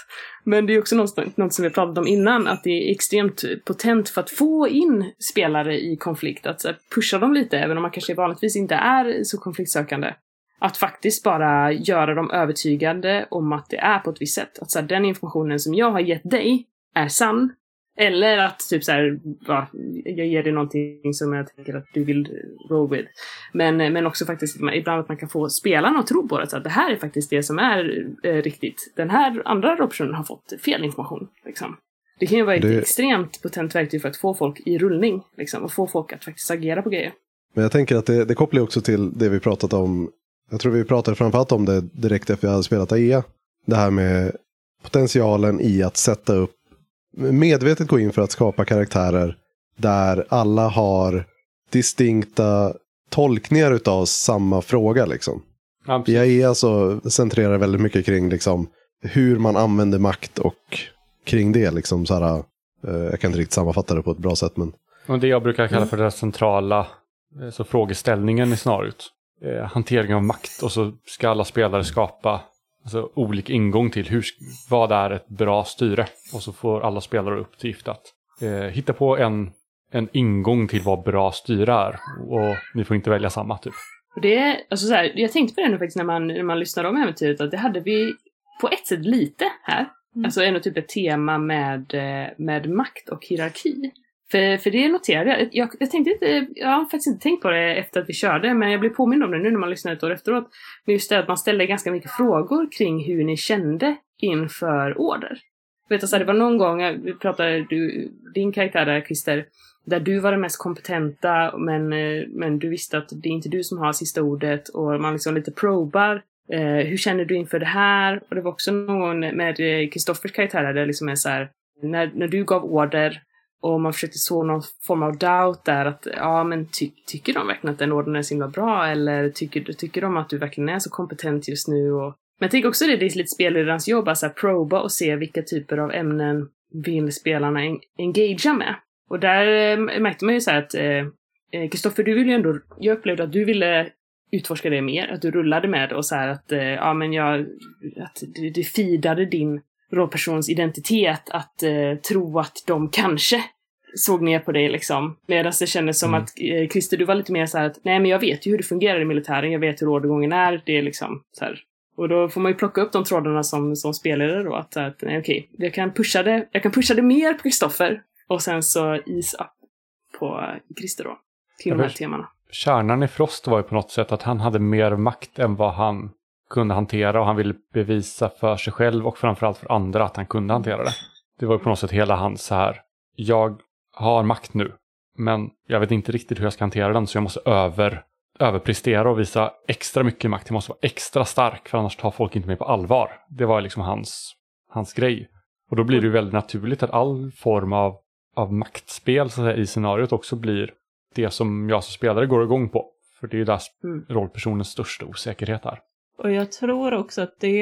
Speaker 3: Men det är också något, något som vi har pratat om innan, att det är extremt potent för att få in spelare i konflikt, att pusha dem lite, även om man kanske vanligtvis inte är så konfliktsökande. Att faktiskt bara göra dem övertygade om att det är på ett visst sätt. Att så här, den informationen som jag har gett dig är sann. Eller att typ så här, ja, jag ger dig någonting som jag tänker att du vill roll with. Men, men också faktiskt ibland att man kan få spelarna att tro på det. Så att det här är faktiskt det som är eh, riktigt. Den här andra optionen har fått fel information. Liksom. Det kan ju vara ett
Speaker 4: Det-
Speaker 3: extremt potent verktyg för att få folk i rullning. Liksom, och få folk att faktiskt agera på grejer.
Speaker 4: Men jag tänker att det, det kopplar också till det vi pratat om. Jag tror vi pratade framförallt om det direkt efter vi hade spelat AEA. Det här med potentialen i att sätta upp, medvetet gå in för att skapa karaktärer där alla har distinkta tolkningar utav samma fråga. Liksom.
Speaker 1: Ja,
Speaker 4: I
Speaker 1: precis.
Speaker 4: AEA så centrerar det väldigt mycket kring liksom, hur man använder makt och kring det. Liksom, så här, eh, jag kan inte riktigt sammanfatta det på ett bra sätt. Men
Speaker 1: Och det jag brukar kalla för den centrala eh, så frågeställningen i scenariot. Eh, hantering av makt och så ska alla spelare skapa alltså, olika ingång till hur, vad är ett bra styre. Och så får alla spelare uppgift att eh, hitta på en, en ingång till vad bra styre är. Och ni får inte välja samma typ.
Speaker 3: Och det är, alltså så här, jag tänkte på det nu faktiskt när man, när man lyssnade om äventyret, att det hade vi på ett sätt lite här.
Speaker 2: Mm.
Speaker 3: Alltså ändå typ ett tema med, eh, med makt och hierarki. För, för det noterade jag. jag. Jag tänkte inte, jag har faktiskt inte tänkt på det efter att vi körde, men jag blev påmind om det nu när man lyssnar ett år efteråt. Men just det att man ställde ganska mycket frågor kring hur ni kände inför order. Jag vet alltså, det var någon gång, eh, vi pratade, du, din karaktär där Christer, där du var den mest kompetenta men, eh, men du visste att det är inte du som har sista ordet och man liksom lite probar. Eh, hur känner du inför det här? Och det var också någon med eh, Kristoffers karaktär där det liksom är så här, när, när du gav order och man försökte så någon form av doubt där att ja men ty, tycker de verkligen att den ordern är så himla bra eller tycker, tycker de att du verkligen är så kompetent just nu? Och, men jag tänker också det, det är lite spelledarens jobb alltså att så här, proba och se vilka typer av ämnen vill spelarna en, engagea med. Och där eh, märkte man ju så här att eh, eh du ville ju ändå, jag upplevde att du ville utforska det mer, att du rullade med det och så här att, eh, ja men jag, att det feedade din rollpersons identitet att eh, tro att de kanske såg ner på dig liksom. Medan det kändes som
Speaker 1: Mm.
Speaker 3: att eh, Christer, du var lite mer så här att nej men jag vet ju hur det fungerar i militären, jag vet hur ordergången är, det är liksom så här. Och då får man ju plocka upp de trådarna som, som spelare då, att, att nej, okej, jag kan pusha det, jag kan pusha det mer på Kristoffer och sen så is up på Christer då. Till
Speaker 1: Jag
Speaker 3: de här
Speaker 1: först-
Speaker 3: temana.
Speaker 1: Kärnan i Frost var ju på något sätt att han hade mer makt än vad han kunde hantera och han ville bevisa för sig själv och framförallt för andra att han kunde hantera det. Det var ju på något sätt hela hans så här, jag har makt nu, men jag vet inte riktigt hur jag ska hantera den så jag måste över, överprestera och visa extra mycket makt. Jag måste vara extra stark för annars tar folk inte mig på allvar. Det var liksom hans, hans grej. Och då blir det ju väldigt naturligt att all form av, av maktspel så säga, i scenariot också blir det som jag som spelare går igång på. För det är ju där
Speaker 3: Mm.
Speaker 1: rollpersonens största osäkerhet är.
Speaker 2: Och jag tror också att det,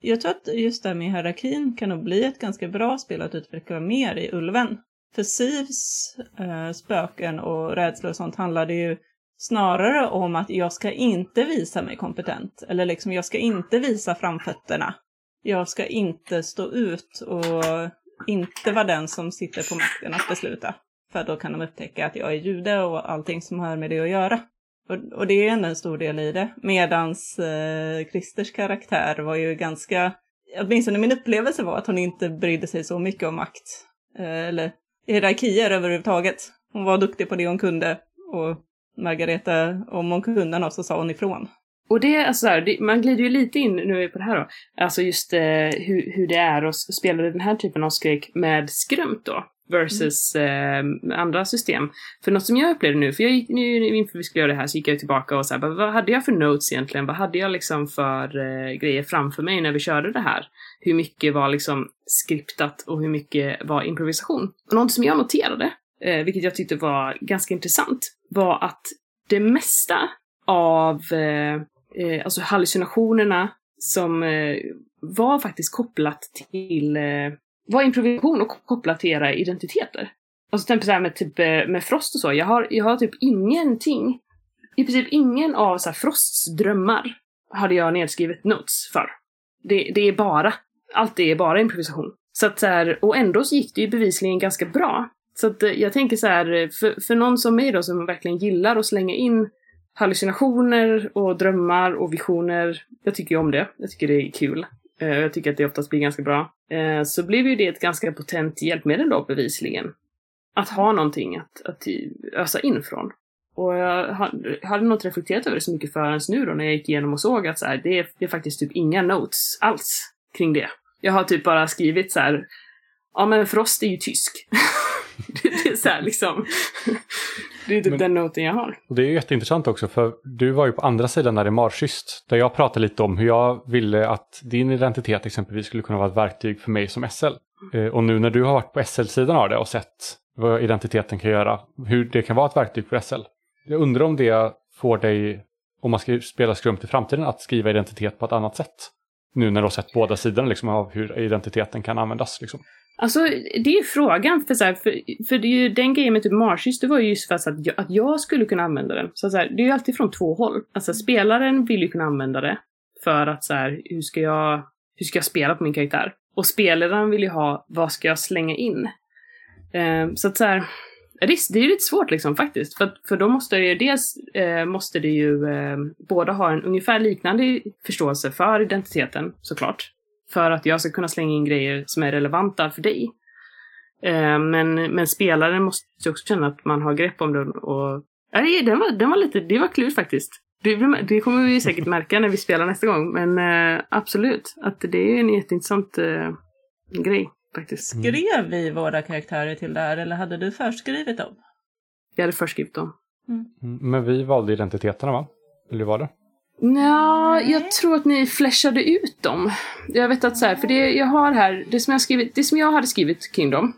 Speaker 2: jag tror att just det här med hierarkin kan nog bli ett ganska bra spel att utveckla mer i Ulven. För Sivs eh, spöken och rädslor och sånt handlade ju snarare om att jag ska inte visa mig kompetent. Eller liksom, jag ska inte visa framfötterna. Jag ska inte stå ut och inte vara den som sitter på makten att besluta. För då kan de upptäcka att jag är jude och allting som har med det att göra. Och, och det är ändå en stor del i det. Medans eh, Christers karaktär var ju ganska, åtminstone min upplevelse var att hon inte brydde sig så mycket om makt. Eh, eller hierarkier överhuvudtaget. Hon var duktig på det hon kunde. Och Margareta, om hon kunde något så sa hon ifrån.
Speaker 3: Och det, alltså så här, det, man glider ju lite in nu på det här då. Alltså just eh, hur, hur det är att spela den här typen av skräck med skrämt då. Versus eh, andra system. För något som jag upplevde nu, för jag gick nu inför vi skulle göra det här så gick jag tillbaka och så här, vad hade jag för notes egentligen? Vad hade jag liksom för eh, grejer framför mig när vi körde det här? Hur mycket var liksom skriptat och hur mycket var improvisation? Och något som jag noterade eh, vilket jag tyckte var ganska intressant, var att det mesta av eh, eh, alltså hallucinationerna som eh, var faktiskt kopplat till, eh, vad var improvisation och kopplat till era identiteter. Alltså, och så exempel så här med, typ, eh, med Frost och så, jag har, jag har typ ingenting, i princip ingen av så här, Frosts drömmar hade jag nedskrivet notes för. Det, det är bara, allt det är bara improvisation. Så att så här, och ändå så gick det ju bevisligen ganska bra. Så att eh, jag tänker så här, eh, för, för någon som mig då som verkligen gillar att slänga in hallucinationer och drömmar och visioner. Jag tycker ju om det. Jag tycker det är kul. Jag tycker att det oftast blir ganska bra. Eh, Så blev ju det ett ganska potent hjälpmedel då bevisligen. Att ha någonting att, att ösa in från. Och jag hade nog inte reflekterat över det så mycket förrän nu då när jag gick igenom och såg att så här, det, är, det är faktiskt typ inga notes alls kring det. Jag har typ bara skrivit så här, ja men Frost är ju tysk. det, det är så här liksom det är typ
Speaker 1: Men-
Speaker 3: den noten jag har.
Speaker 1: Och det är jätteintressant också för du var ju på andra sidan där i Marschyst. Där jag pratade lite om hur jag ville att din identitet exempelvis skulle kunna vara ett verktyg för mig som SL. Eh, Och nu när du har varit på SL-sidan av det och sett vad identiteten kan göra, hur det kan vara ett verktyg för SL. Jag undrar om det får dig, om man ska spela skrumt i framtiden, att skriva identitet på ett annat sätt. Nu när du har sett båda sidorna liksom, av hur identiteten kan användas. Liksom.
Speaker 3: Alltså, det är ju frågan. För, så här, för, för det är ju den grejen med typ Marschys, det var ju just för att jag, att jag skulle kunna använda den. Så, så här, det är ju alltid från två håll. Alltså spelaren vill ju kunna använda det. För att så här, hur ska jag, hur ska jag spela på min karaktär? Och spelaren vill ju ha, vad ska jag slänga in? Eh, så att så här, det är, det är ju lite svårt liksom faktiskt. För, för då måste det ju dels, eh, måste det ju eh, båda ha en ungefär liknande förståelse för identiteten, såklart. För att jag ska kunna slänga in grejer som är relevanta för dig. Eh, men, men spelaren måste ju också känna att man har grepp om den och... Ja, det, den, var, den var lite, det var klurigt faktiskt. Det, det kommer vi säkert märka när vi spelar nästa gång, men eh, absolut. Att det är en jätteintressant eh, grej faktiskt.
Speaker 2: Skrev vi våra karaktärer till det här eller hade du förskrivit dem?
Speaker 3: Jag hade först skrivit dem.
Speaker 1: Mm, Men vi valde identiteterna va? Eller hur var det?
Speaker 3: Ja, jag tror att ni flashade ut dem. Jag vet att så här, för det jag har här, det som jag, skrivit, det som jag hade skrivit kring dem.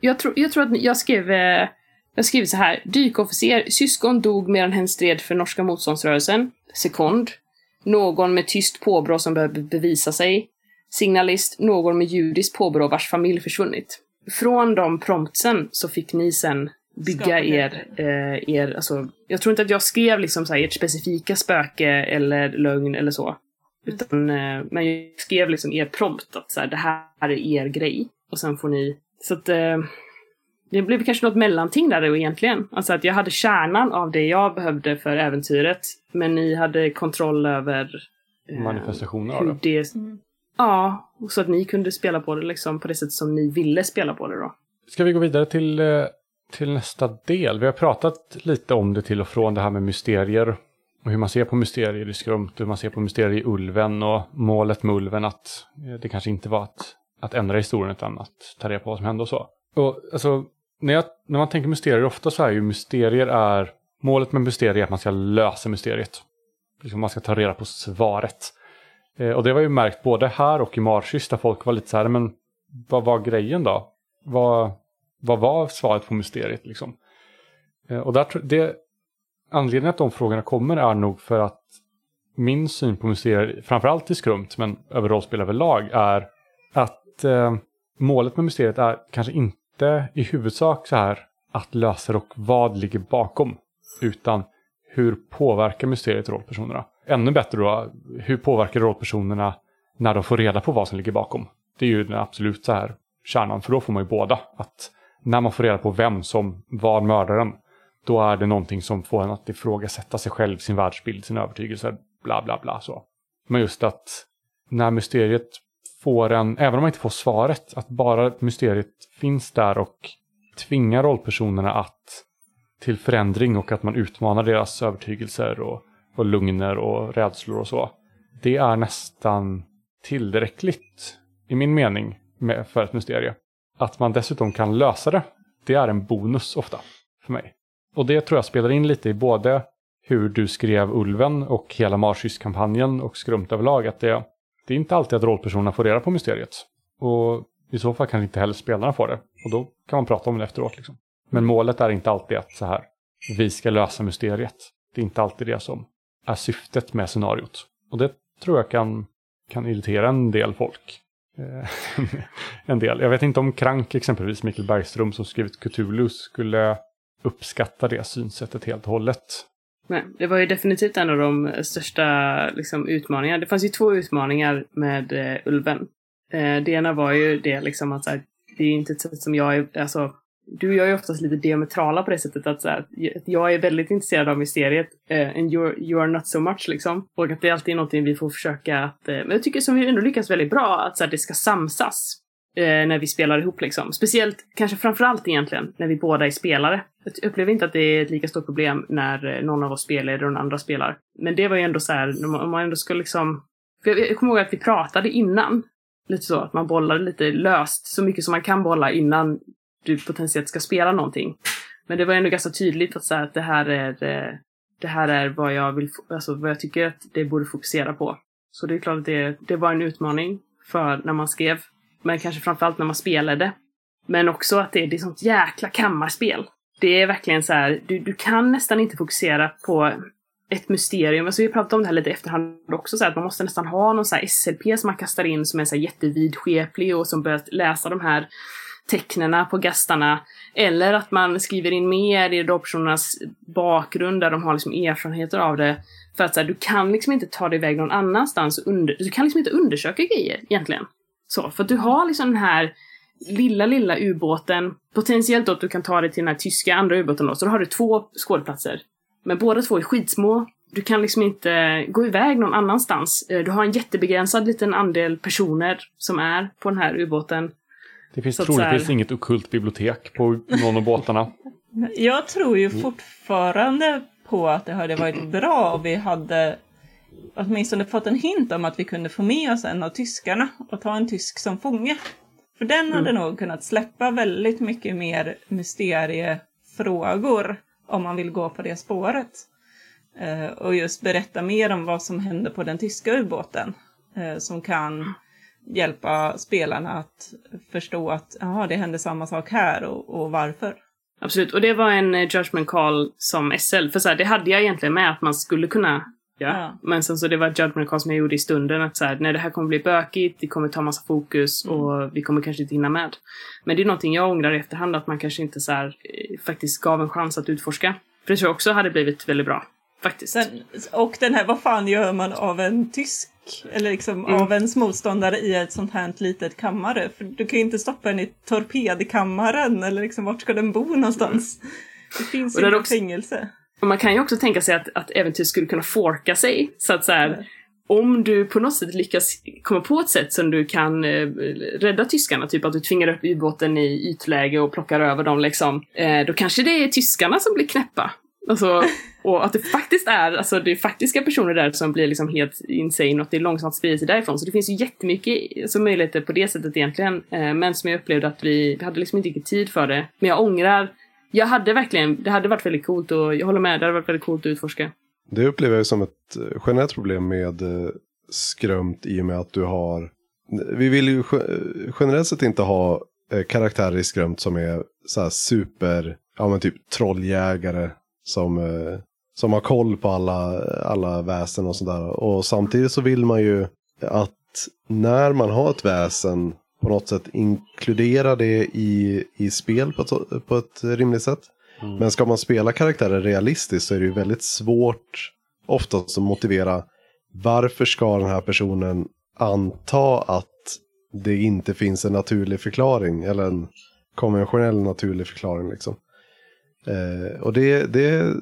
Speaker 3: Jag, tror jag tror att jag skrev, eh, jag skrev så här. Dykofficer, syskon dog medan hen stred för norska motståndsrörelsen. Sekond. Någon med tyst påbrå som behöver bevisa sig. Signalist, någon med judiskt påbrå vars familj försvunnit. Från de promptsen så fick ni sen bygga er, eh, er, alltså, jag tror inte att jag skrev liksom så här, ert specifika spöke eller lögn eller så. Utan, eh, men jag skrev liksom er prompt att så här, det här är er grej. Och sen får ni, så att eh, det blev kanske något mellanting där då egentligen. Alltså att jag hade kärnan av det jag behövde för äventyret. Men ni hade kontroll över eh,
Speaker 1: Manifestationer av
Speaker 3: hur
Speaker 1: det.
Speaker 3: det. Ja, och så att ni kunde spela på det liksom på det sätt som ni ville spela på det då.
Speaker 1: Ska vi gå vidare till, eh, till nästa del? Vi har pratat lite om det till och från, det här med mysterier. Och hur man ser på mysterier i Skrumt, hur man ser på mysterier i Ulven och målet med Ulven att eh, det kanske inte var att, att ändra historien utan att ta reda på vad som hände och så. Och alltså, när, jag, när man tänker mysterier ofta så är ju mysterier är, målet med mysterier är att man ska lösa mysteriet. Liksom man ska ta reda på svaret. Eh, och det var ju märkt både här och i Marschys där folk var lite så här, men vad var grejen då? Vad, vad var svaret på mysteriet liksom? Eh, och där, det, anledningen att de frågorna kommer är nog för att min syn på mysterier, framförallt i Skrumt, men över rollspel överlag, är att eh, målet med mysteriet är kanske inte i huvudsak så här att lösa det och vad ligger bakom, utan hur påverkar mysteriet rollpersonerna? Ännu bättre då, hur påverkar rollpersonerna när de får reda på vad som ligger bakom? Det är ju den absolut så här kärnan, för då får man ju båda. Att när man får reda på vem som var mördaren, då är det någonting som får en att ifrågasätta sig själv, sin världsbild, sin övertygelse, bla bla bla så. Men just att när mysteriet får en, även om man inte får svaret, att bara mysteriet finns där och tvingar rollpersonerna att till förändring och att man utmanar deras övertygelser och, och lugner och rädslor och så. Det är nästan tillräckligt, i min mening, med, för ett mysterie. Att man dessutom kan lösa det, det är en bonus ofta för mig. Och det tror jag spelar in lite i både hur du skrev Ulven och hela Marschys-kampanjen och Skrumt överlag. Att det, det är inte alltid att rollpersonerna får reda på mysteriet. Och i så fall kan inte heller spelarna få det. Och då kan man prata om det efteråt. Liksom. Men målet är inte alltid att så här, vi ska lösa mysteriet. Det är inte alltid det som är syftet med scenariot. Och det tror jag kan, kan irritera en del folk. Eh, en del. Jag vet inte om Krank, exempelvis Mikael Bergström som skrivit Cthulhu, skulle uppskatta det synsättet helt och hållet.
Speaker 3: Nej, det var ju definitivt en av de största liksom, utmaningarna. Det fanns ju två utmaningar med eh, Ulven. Eh, det ena var ju det liksom att så här, det är inte ett sätt som jag är, alltså du och jag är oftast lite diametrala på det sättet att, så här, jag är väldigt intresserad av mysteriet uh, and you're, you are not so much liksom. Och att det alltid är någonting vi får försöka att, uh, men jag tycker som vi ändå lyckas väldigt bra, att så här, det ska samsas uh, när vi spelar ihop liksom. Speciellt, kanske framförallt egentligen, när vi båda är spelare. Jag upplever inte att det är ett lika stort problem när någon av oss spelar och den andra spelar. Men det var ju ändå så här, om man ändå ska liksom för jag, jag kommer ihåg att vi pratade innan. Lite så, att man bollade lite löst, så mycket som man kan bolla innan du potentiellt ska spela någonting. Men det var ändå ganska tydligt att, så här, att det här är eh, det här är vad jag vill, alltså vad jag tycker att det borde fokusera på. Så det är klart att det, det var en utmaning för när man skrev, men kanske framförallt när man spelade. Men också att det, det är sånt jäkla kammarspel. Det är verkligen så här, du, du kan nästan inte fokusera på ett mysterium. Alltså vi pratade om det här lite i efterhand också, så här, att man måste nästan ha någon så här SLP som man kastar in som är så här jättevidskeplig och som börjar läsa de här tecknena på gastarna. Eller att man skriver in mer i rollpersonernas bakgrund där de har liksom erfarenheter av det. För att så här, du kan liksom inte ta dig iväg någon annanstans. Under, du kan liksom inte undersöka grejer egentligen. Så, för att du har liksom den här lilla, lilla ubåten. Potentiellt då att du kan ta dig till den här tyska andra ubåten då. Så då har du två skådeplatser. Men båda två är skitsmå. Du kan liksom inte gå iväg någon annanstans. Eh, du har en jättebegränsad liten andel personer som är på den här ubåten.
Speaker 1: Det finns troligtvis här... inget okult bibliotek på någon av båtarna.
Speaker 2: Jag tror ju fortfarande på att det hade varit bra om vi hade åtminstone fått en hint om att vi kunde få med oss en av tyskarna och ta en tysk som fånge. För den hade mm. nog kunnat släppa väldigt mycket mer mysteriefrågor om man vill gå på det spåret. Eh, och just berätta mer om vad som hände på den tyska ubåten. Eh, som kan hjälpa spelarna att förstå att aha, det hände samma sak här och, och varför.
Speaker 3: Absolut, och det var en eh, judgment call som SL. För så här, det hade jag egentligen med att man skulle kunna Ja. ja. Men sen så det var ett judgment call som jag gjorde i stunden att så här, nej det här kommer bli bökigt, det kommer ta massa fokus mm. och vi kommer kanske inte hinna med. Men det är någonting jag ångrar i efterhand att man kanske inte så här, eh, faktiskt gav en chans att utforska. För det tror jag också hade blivit väldigt bra. Faktiskt. Sen,
Speaker 2: och den här, vad fan gör man av en tysk, eller liksom mm. av ens motståndare i ett sånt här litet kammare? För du kan ju inte stoppa den i torpedkammaren, eller liksom vart ska den bo någonstans? Mm. Det finns ju inget fängelse.
Speaker 3: Och man kan ju också tänka sig att, att äventyr skulle kunna forka sig. Så att så här, mm. om du på något sätt lyckas komma på ett sätt som du kan eh, rädda tyskarna, typ att du tvingar upp ubåten i ytläge och plockar över dem liksom, eh, då kanske det är tyskarna som blir knäppa. Alltså, och att det faktiskt är, alltså det är faktiska personer där som blir liksom helt insane och att det är långsamt sprider sig därifrån. Så det finns ju jättemycket alltså, möjligheter på det sättet egentligen. Eh, men som jag upplevde att vi, vi hade liksom inte riktigt tid för det. Men jag ångrar, jag hade verkligen, det hade varit väldigt coolt och jag håller med, det hade varit väldigt coolt att utforska.
Speaker 4: Det upplever jag som ett eh, generellt problem med eh, skrömt i och med att du har, vi vill ju eh, generellt sett inte ha karaktärer i skrömt som är så här super, ja men typ trolljägare som, eh, som har koll på alla, alla väsen och sådär. Och samtidigt så vill man ju att när man har ett väsen på något sätt inkludera det i, i spel på ett, på ett rimligt sätt. Mm. Men ska man spela karaktärer realistiskt så är det ju väldigt svårt oftast att motivera varför ska den här personen anta att det inte finns en naturlig förklaring eller en konventionell naturlig förklaring. Liksom. Eh, och det, det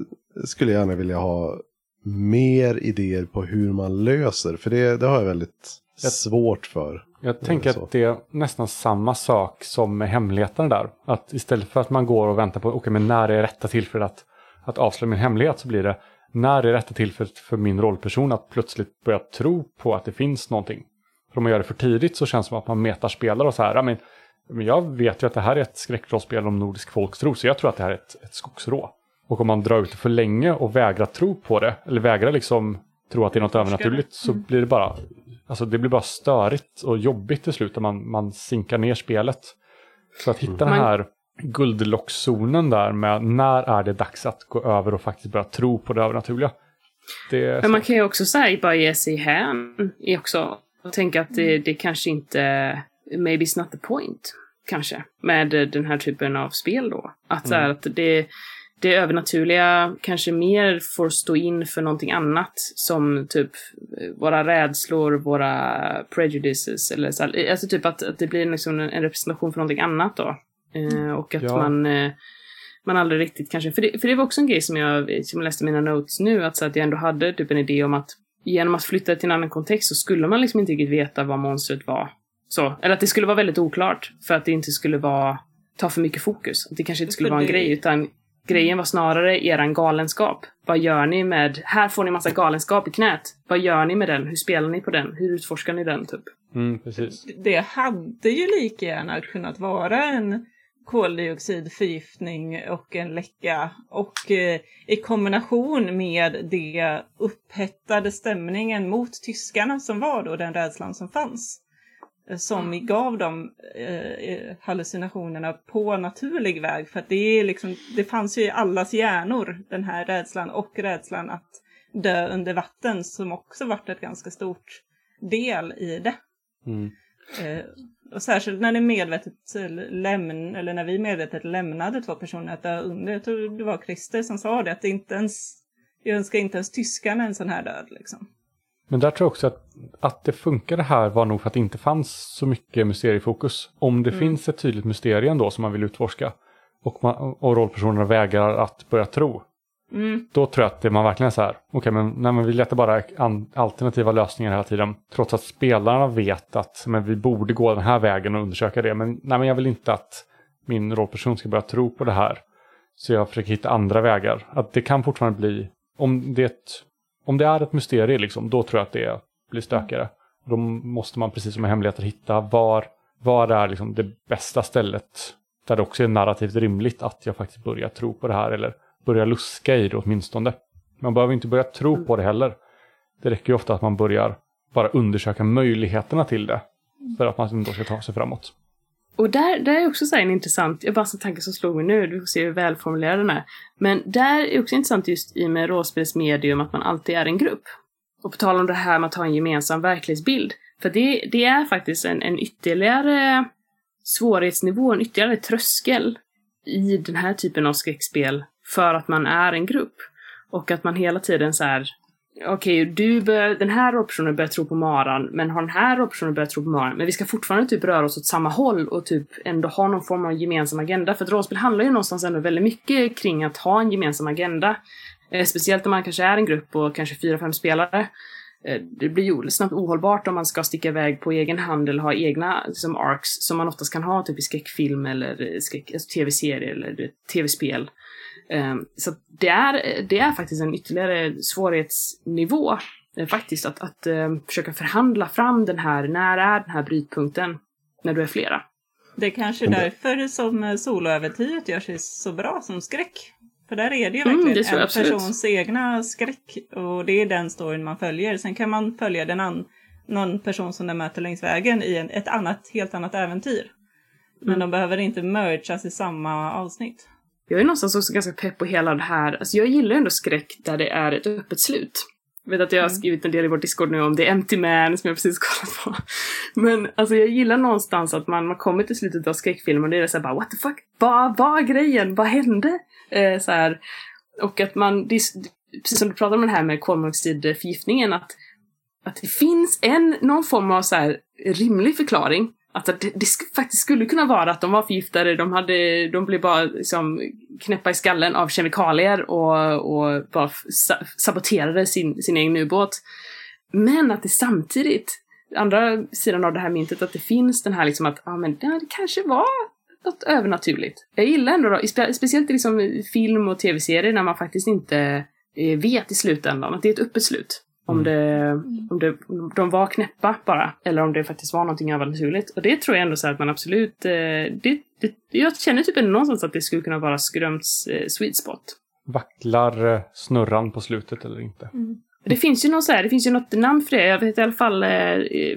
Speaker 4: skulle jag gärna vilja ha mer idéer på hur man löser. För det, det har jag väldigt jag, svårt för.
Speaker 1: Jag tänker att det är nästan samma sak som med hemligheten där. Att istället för att man går och väntar på, okej okay, men när är rätta tillfället att, att avslöja min hemlighet så blir det när är rätta tillfället för min rollperson att plötsligt börja tro på att det finns någonting. För om man gör det för tidigt så känns det som att man metaspelar och så här, men men jag vet ju att det här är ett skräckrollspel om nordisk folktro, så jag tror att det här är ett, ett skogsrå. Och om man drar ut det för länge och vägrar tro på det, eller vägrar liksom tro att det är något övernaturligt, så mm. blir det bara, alltså det blir bara störigt och jobbigt till slut man, man sinkar ner spelet. Så att hitta mm. den här guldlockszonen där med när är det dags att gå över och faktiskt börja tro på det övernaturliga. Det
Speaker 3: Men man kan ju också säga bara ge sig hän också och tänka att det, det kanske inte, maybe it's not the point, kanske, med den här typen av spel då. Att, så här,
Speaker 1: Mm.
Speaker 3: att det, det övernaturliga kanske mer får stå in för någonting annat som typ våra rädslor, våra prejudices eller så alltså typ att, att det blir liksom en, en representation för någonting annat då. Eh, och att
Speaker 1: Ja.
Speaker 3: man eh, man aldrig riktigt kanske, för det, för det var också en grej som jag, som jag läste mina notes nu, att, så att jag ändå hade typ en idé om att genom att flytta till en annan kontext så skulle man liksom inte riktigt veta vad monstret var. Så, eller att det skulle vara väldigt oklart för att det inte skulle vara, ta för mycket fokus. Att det kanske inte skulle
Speaker 2: För
Speaker 3: vara en
Speaker 2: det-
Speaker 3: grej, utan grejen var snarare eran galenskap. Vad gör ni med, här får ni massa galenskap i knät. Vad gör ni med den? Hur spelar ni på den? Hur utforskar ni den, typ?
Speaker 1: Mm, precis.
Speaker 2: Det hade ju lika gärna kunnat vara en koldioxidförgiftning och en läcka och eh, i kombination med det upphettade stämningen mot tyskarna som var då den rädslan som fanns. Eh, Som gav dem eh, eh, hallucinationerna på naturlig väg. För att det, är liksom, det fanns ju i allas hjärnor, den här rädslan och rädslan att dö under vatten som också varit ett ganska stort del i det.
Speaker 1: Mm.
Speaker 2: Eh, och särskilt när det medvetet lämn, eller när vi medvetet lämnade två personer att dö under. Jag tror det var Christer som sa det, att det inte ens, jag önskar inte ens tyskarna en sån här död liksom.
Speaker 1: Men där tror jag också att, att det funkade här var nog för att det inte fanns så mycket mysteriefokus. Om det
Speaker 2: Mm.
Speaker 1: finns ett tydligt mysterium då som man vill utforska och, man, och rollpersonerna vägrar att börja tro.
Speaker 2: Mm.
Speaker 1: Då tror jag att det man verkligen är så här, okej men, nej, men vi letar bara an, alternativa lösningar hela tiden. Trots att spelarna vet att men vi borde gå den här vägen och undersöka det. Men, nej, men jag vill inte att min rollperson ska börja tro på det här. Så jag försöker hitta andra vägar. Att det kan fortfarande bli, om det är ett, om det är ett mysterium liksom, då tror jag att det blir stökigare. Då måste man precis som med hemligheter hitta var, var är liksom det bästa stället där det också är narrativt rimligt att jag faktiskt börjar tro på det här eller börjar luska i det åtminstone. Man behöver inte börja tro på det heller. Det räcker ju ofta att man börjar bara undersöka möjligheterna till det för att man då ska ta sig framåt.
Speaker 3: Och där, där är också så här en intressant, jag bara en tanke som slog mig nu, du får se hur välformulerad den är. Men där är också intressant just i med rollspelsmedium att man alltid är en grupp. Och på tal om det här med att ha en gemensam verklighetsbild. För det, det är faktiskt en, en ytterligare svårighetsnivå, en ytterligare tröskel i den här typen av skräckspel för att man är en grupp. Och att man hela tiden så här okej, du bör, den här rollpersonen börjar tro på maran, men har den här rollpersonen börjat tro på maran? Men vi ska fortfarande typ röra oss åt samma håll och typ ändå ha någon form av gemensam agenda. För att rollspel handlar ju någonstans ändå väldigt mycket kring att ha en gemensam agenda. Eh, speciellt om man kanske är en grupp och kanske fyra, fem spelare. Eh, det blir ju snabbt ohållbart om man ska sticka iväg på egen hand eller ha egna liksom, arcs som man oftast kan ha typ i skräckfilm eller skräck, alltså, tv-serier eller tv-spel. Um, så det är, det är faktiskt en ytterligare svårighetsnivå eh, faktiskt att, att eh, försöka förhandla fram den här, när är den här brytpunkten när du är flera?
Speaker 2: Det är kanske
Speaker 4: Men det-
Speaker 2: därför som eh, soloäventyret gör sig så bra som skräck. För där är det ju
Speaker 3: Mm,
Speaker 2: verkligen
Speaker 3: det tror jag
Speaker 2: en
Speaker 3: absolut.
Speaker 2: persons egna skräck och det är den storyn man följer. Sen kan man följa den an- någon person som den möter längs vägen i en, ett annat, helt annat äventyr. Men
Speaker 3: Mm.
Speaker 2: de behöver inte mergas i samma avsnitt.
Speaker 3: Jag är någonstans också ganska pepp på hela det här. Alltså jag gillar ändå skräck där det är ett öppet slut. Jag vet att jag har
Speaker 2: Mm.
Speaker 3: skrivit en del i vår Discord nu om The Empty Man som jag precis kollat på. Men alltså jag gillar någonstans att man, man kommer till slutet av skräckfilmen och det är så här bara what the fuck? Vad var grejen? Vad hände? Eh, så här. Och att man, det är, precis som du pratade om det här med kolmonoxidförgiftningen, att, att det finns en, någon form av så här rimlig förklaring. Att det, det sk- faktiskt skulle kunna vara att de var förgiftade, de, hade, de blev bara liksom knäppa i skallen av kemikalier och, och bara sa- saboterade sin, sin egen ubåt. Men att det samtidigt, andra sidan av det här myntet, att det finns den här liksom att, ja men det kanske var något övernaturligt. Jag gillar ändå, då, spe, speciellt i liksom film och tv-serier när man faktiskt inte eh, vet i slutändan att det är ett öppet slut. Om, det, om, det, de var knäppa bara, eller om det faktiskt var någonting övernaturligt. Och det tror jag ändå så att man absolut, eh, det, det, jag känner typ ändå någonstans att det skulle kunna vara Skröms eh, sweet spot.
Speaker 1: Vacklar eh, snurran på slutet eller inte?
Speaker 3: Det finns ju någon så här, det finns ju något namn för det. Jag vet i alla fall eh,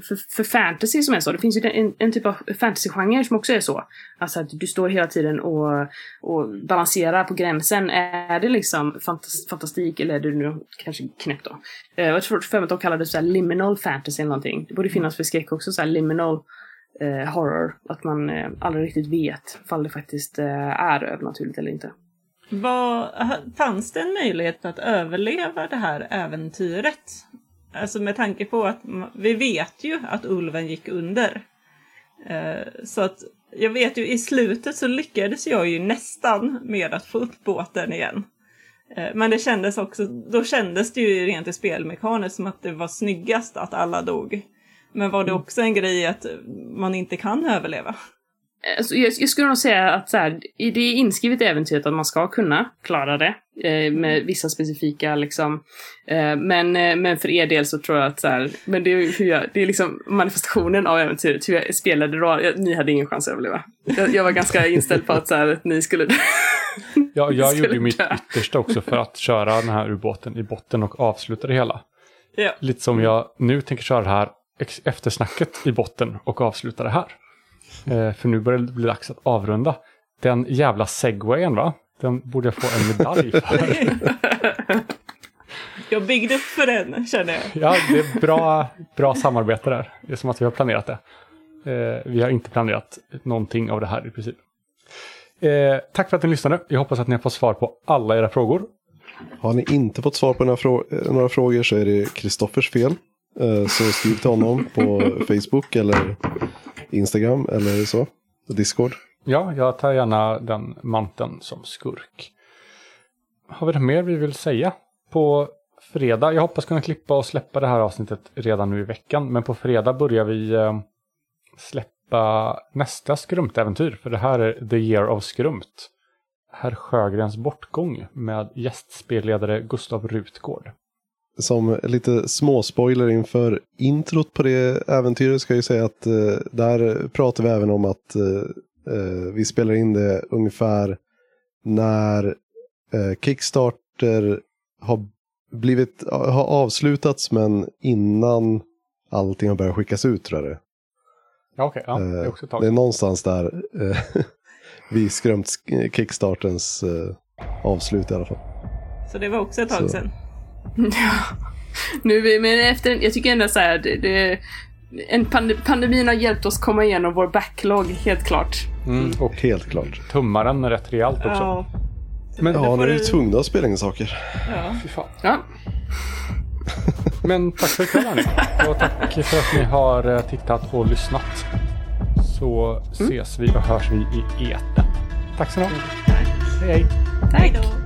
Speaker 3: för, för fantasy som är så. Det finns ju en, en typ av fantasygenre som också är så. Alltså att du står hela tiden och, och balanserar på gränsen. Är det liksom fantas, fantastik eller är det nu kanske knäppt då? Eh, jag tror för mig att de kallar det så här liminal fantasy eller någonting. Det borde finnas för skräck också, så här liminal eh, horror. Att man eh, aldrig riktigt vet ifall det faktiskt eh, är övernaturligt eller inte.
Speaker 2: Vad, fanns det en möjlighet att överleva det här äventyret? Alltså med tanke på att vi vet ju att ulven gick under. Eh, så att jag vet ju i slutet så lyckades jag ju nästan med att få upp båten igen. Eh, men det kändes också, då kändes det ju rent i spelmekaniskt som att det var snyggast att alla dog. Men var det också en grej att man inte kan överleva?
Speaker 3: Alltså, jag, jag skulle nog säga att så här, det är inskrivet i äventyret att man ska kunna klara det. Eh, med vissa specifika liksom. Eh, men, eh, men för er del så tror jag att så här, men det är, hur jag, det är liksom manifestationen av äventyret. Hur jag spelade då. Jag, ni hade ingen chans att överleva. Jag, jag var ganska inställd på att så här, att ni skulle
Speaker 1: Jag, jag
Speaker 3: Skulle
Speaker 1: gjorde ju mitt
Speaker 3: dö.
Speaker 1: yttersta också för att köra den här ubåten i botten och avsluta det hela.
Speaker 2: Ja.
Speaker 1: Lite som jag nu tänker köra det här eftersnacket i botten och avsluta det här. Eh, för nu börjar det bli dags att avrunda. Den jävla segwayen va? Den borde jag få en medalj för.
Speaker 2: Jag byggde upp för den, känner jag.
Speaker 1: Ja, det är bra, bra samarbete där. Det är som att vi har planerat det. Eh, vi har inte planerat någonting av det här i princip. Eh, tack för att ni lyssnade. Jag hoppas att ni har fått svar på alla era frågor.
Speaker 4: Har ni inte fått svar på några, frå- några frågor så är det Kristoffers fel. Eh, Så skriv till honom på Facebook eller Instagram eller så. Discord.
Speaker 1: Ja, jag tar gärna den manteln som skurk. Har vi något mer vi vill säga? På fredag, jag hoppas kunna klippa och släppa det här avsnittet redan nu i veckan. Men på fredag börjar vi eh, släppa nästa skrumtäventyr. För det här är The Year of Skrumt. Herr Sjögrens bortgång med gästspelledare Gustav Rutgård.
Speaker 4: Som lite småspoiler inför introt på det äventyret ska jag ju säga att eh, där pratar vi även om att eh, eh, vi spelar in det ungefär när eh, Kickstarter har blivit, har avslutats men innan allting har börjat skickas ut tror jag det
Speaker 1: Ja, okej. ja, det är
Speaker 4: Eh,
Speaker 1: också ett tag.
Speaker 4: Det är någonstans där eh, vi skrömt Kickstartens eh, avslut i alla fall.
Speaker 2: Så det var också ett tag
Speaker 4: Så.
Speaker 2: sedan.
Speaker 3: Ja. Nu, men efter, jag tycker ändå så här, det, det, en pande, pandemin har hjälpt oss komma igenom vår backlog, helt klart.
Speaker 1: Mm, och
Speaker 4: Helt klart.
Speaker 1: tummaren rejält rejält också.
Speaker 2: Ja.
Speaker 1: Men-
Speaker 4: Ja, nu är vi tvungna att spela in saker.
Speaker 2: Ja.
Speaker 1: Fy fan.
Speaker 3: Ja.
Speaker 1: Men tack för ikväll. Och tack för att ni har eh, tittat och lyssnat. Så ses vi och hörs vi i eten. Tack så mycket. Hej hej.
Speaker 2: Hej då!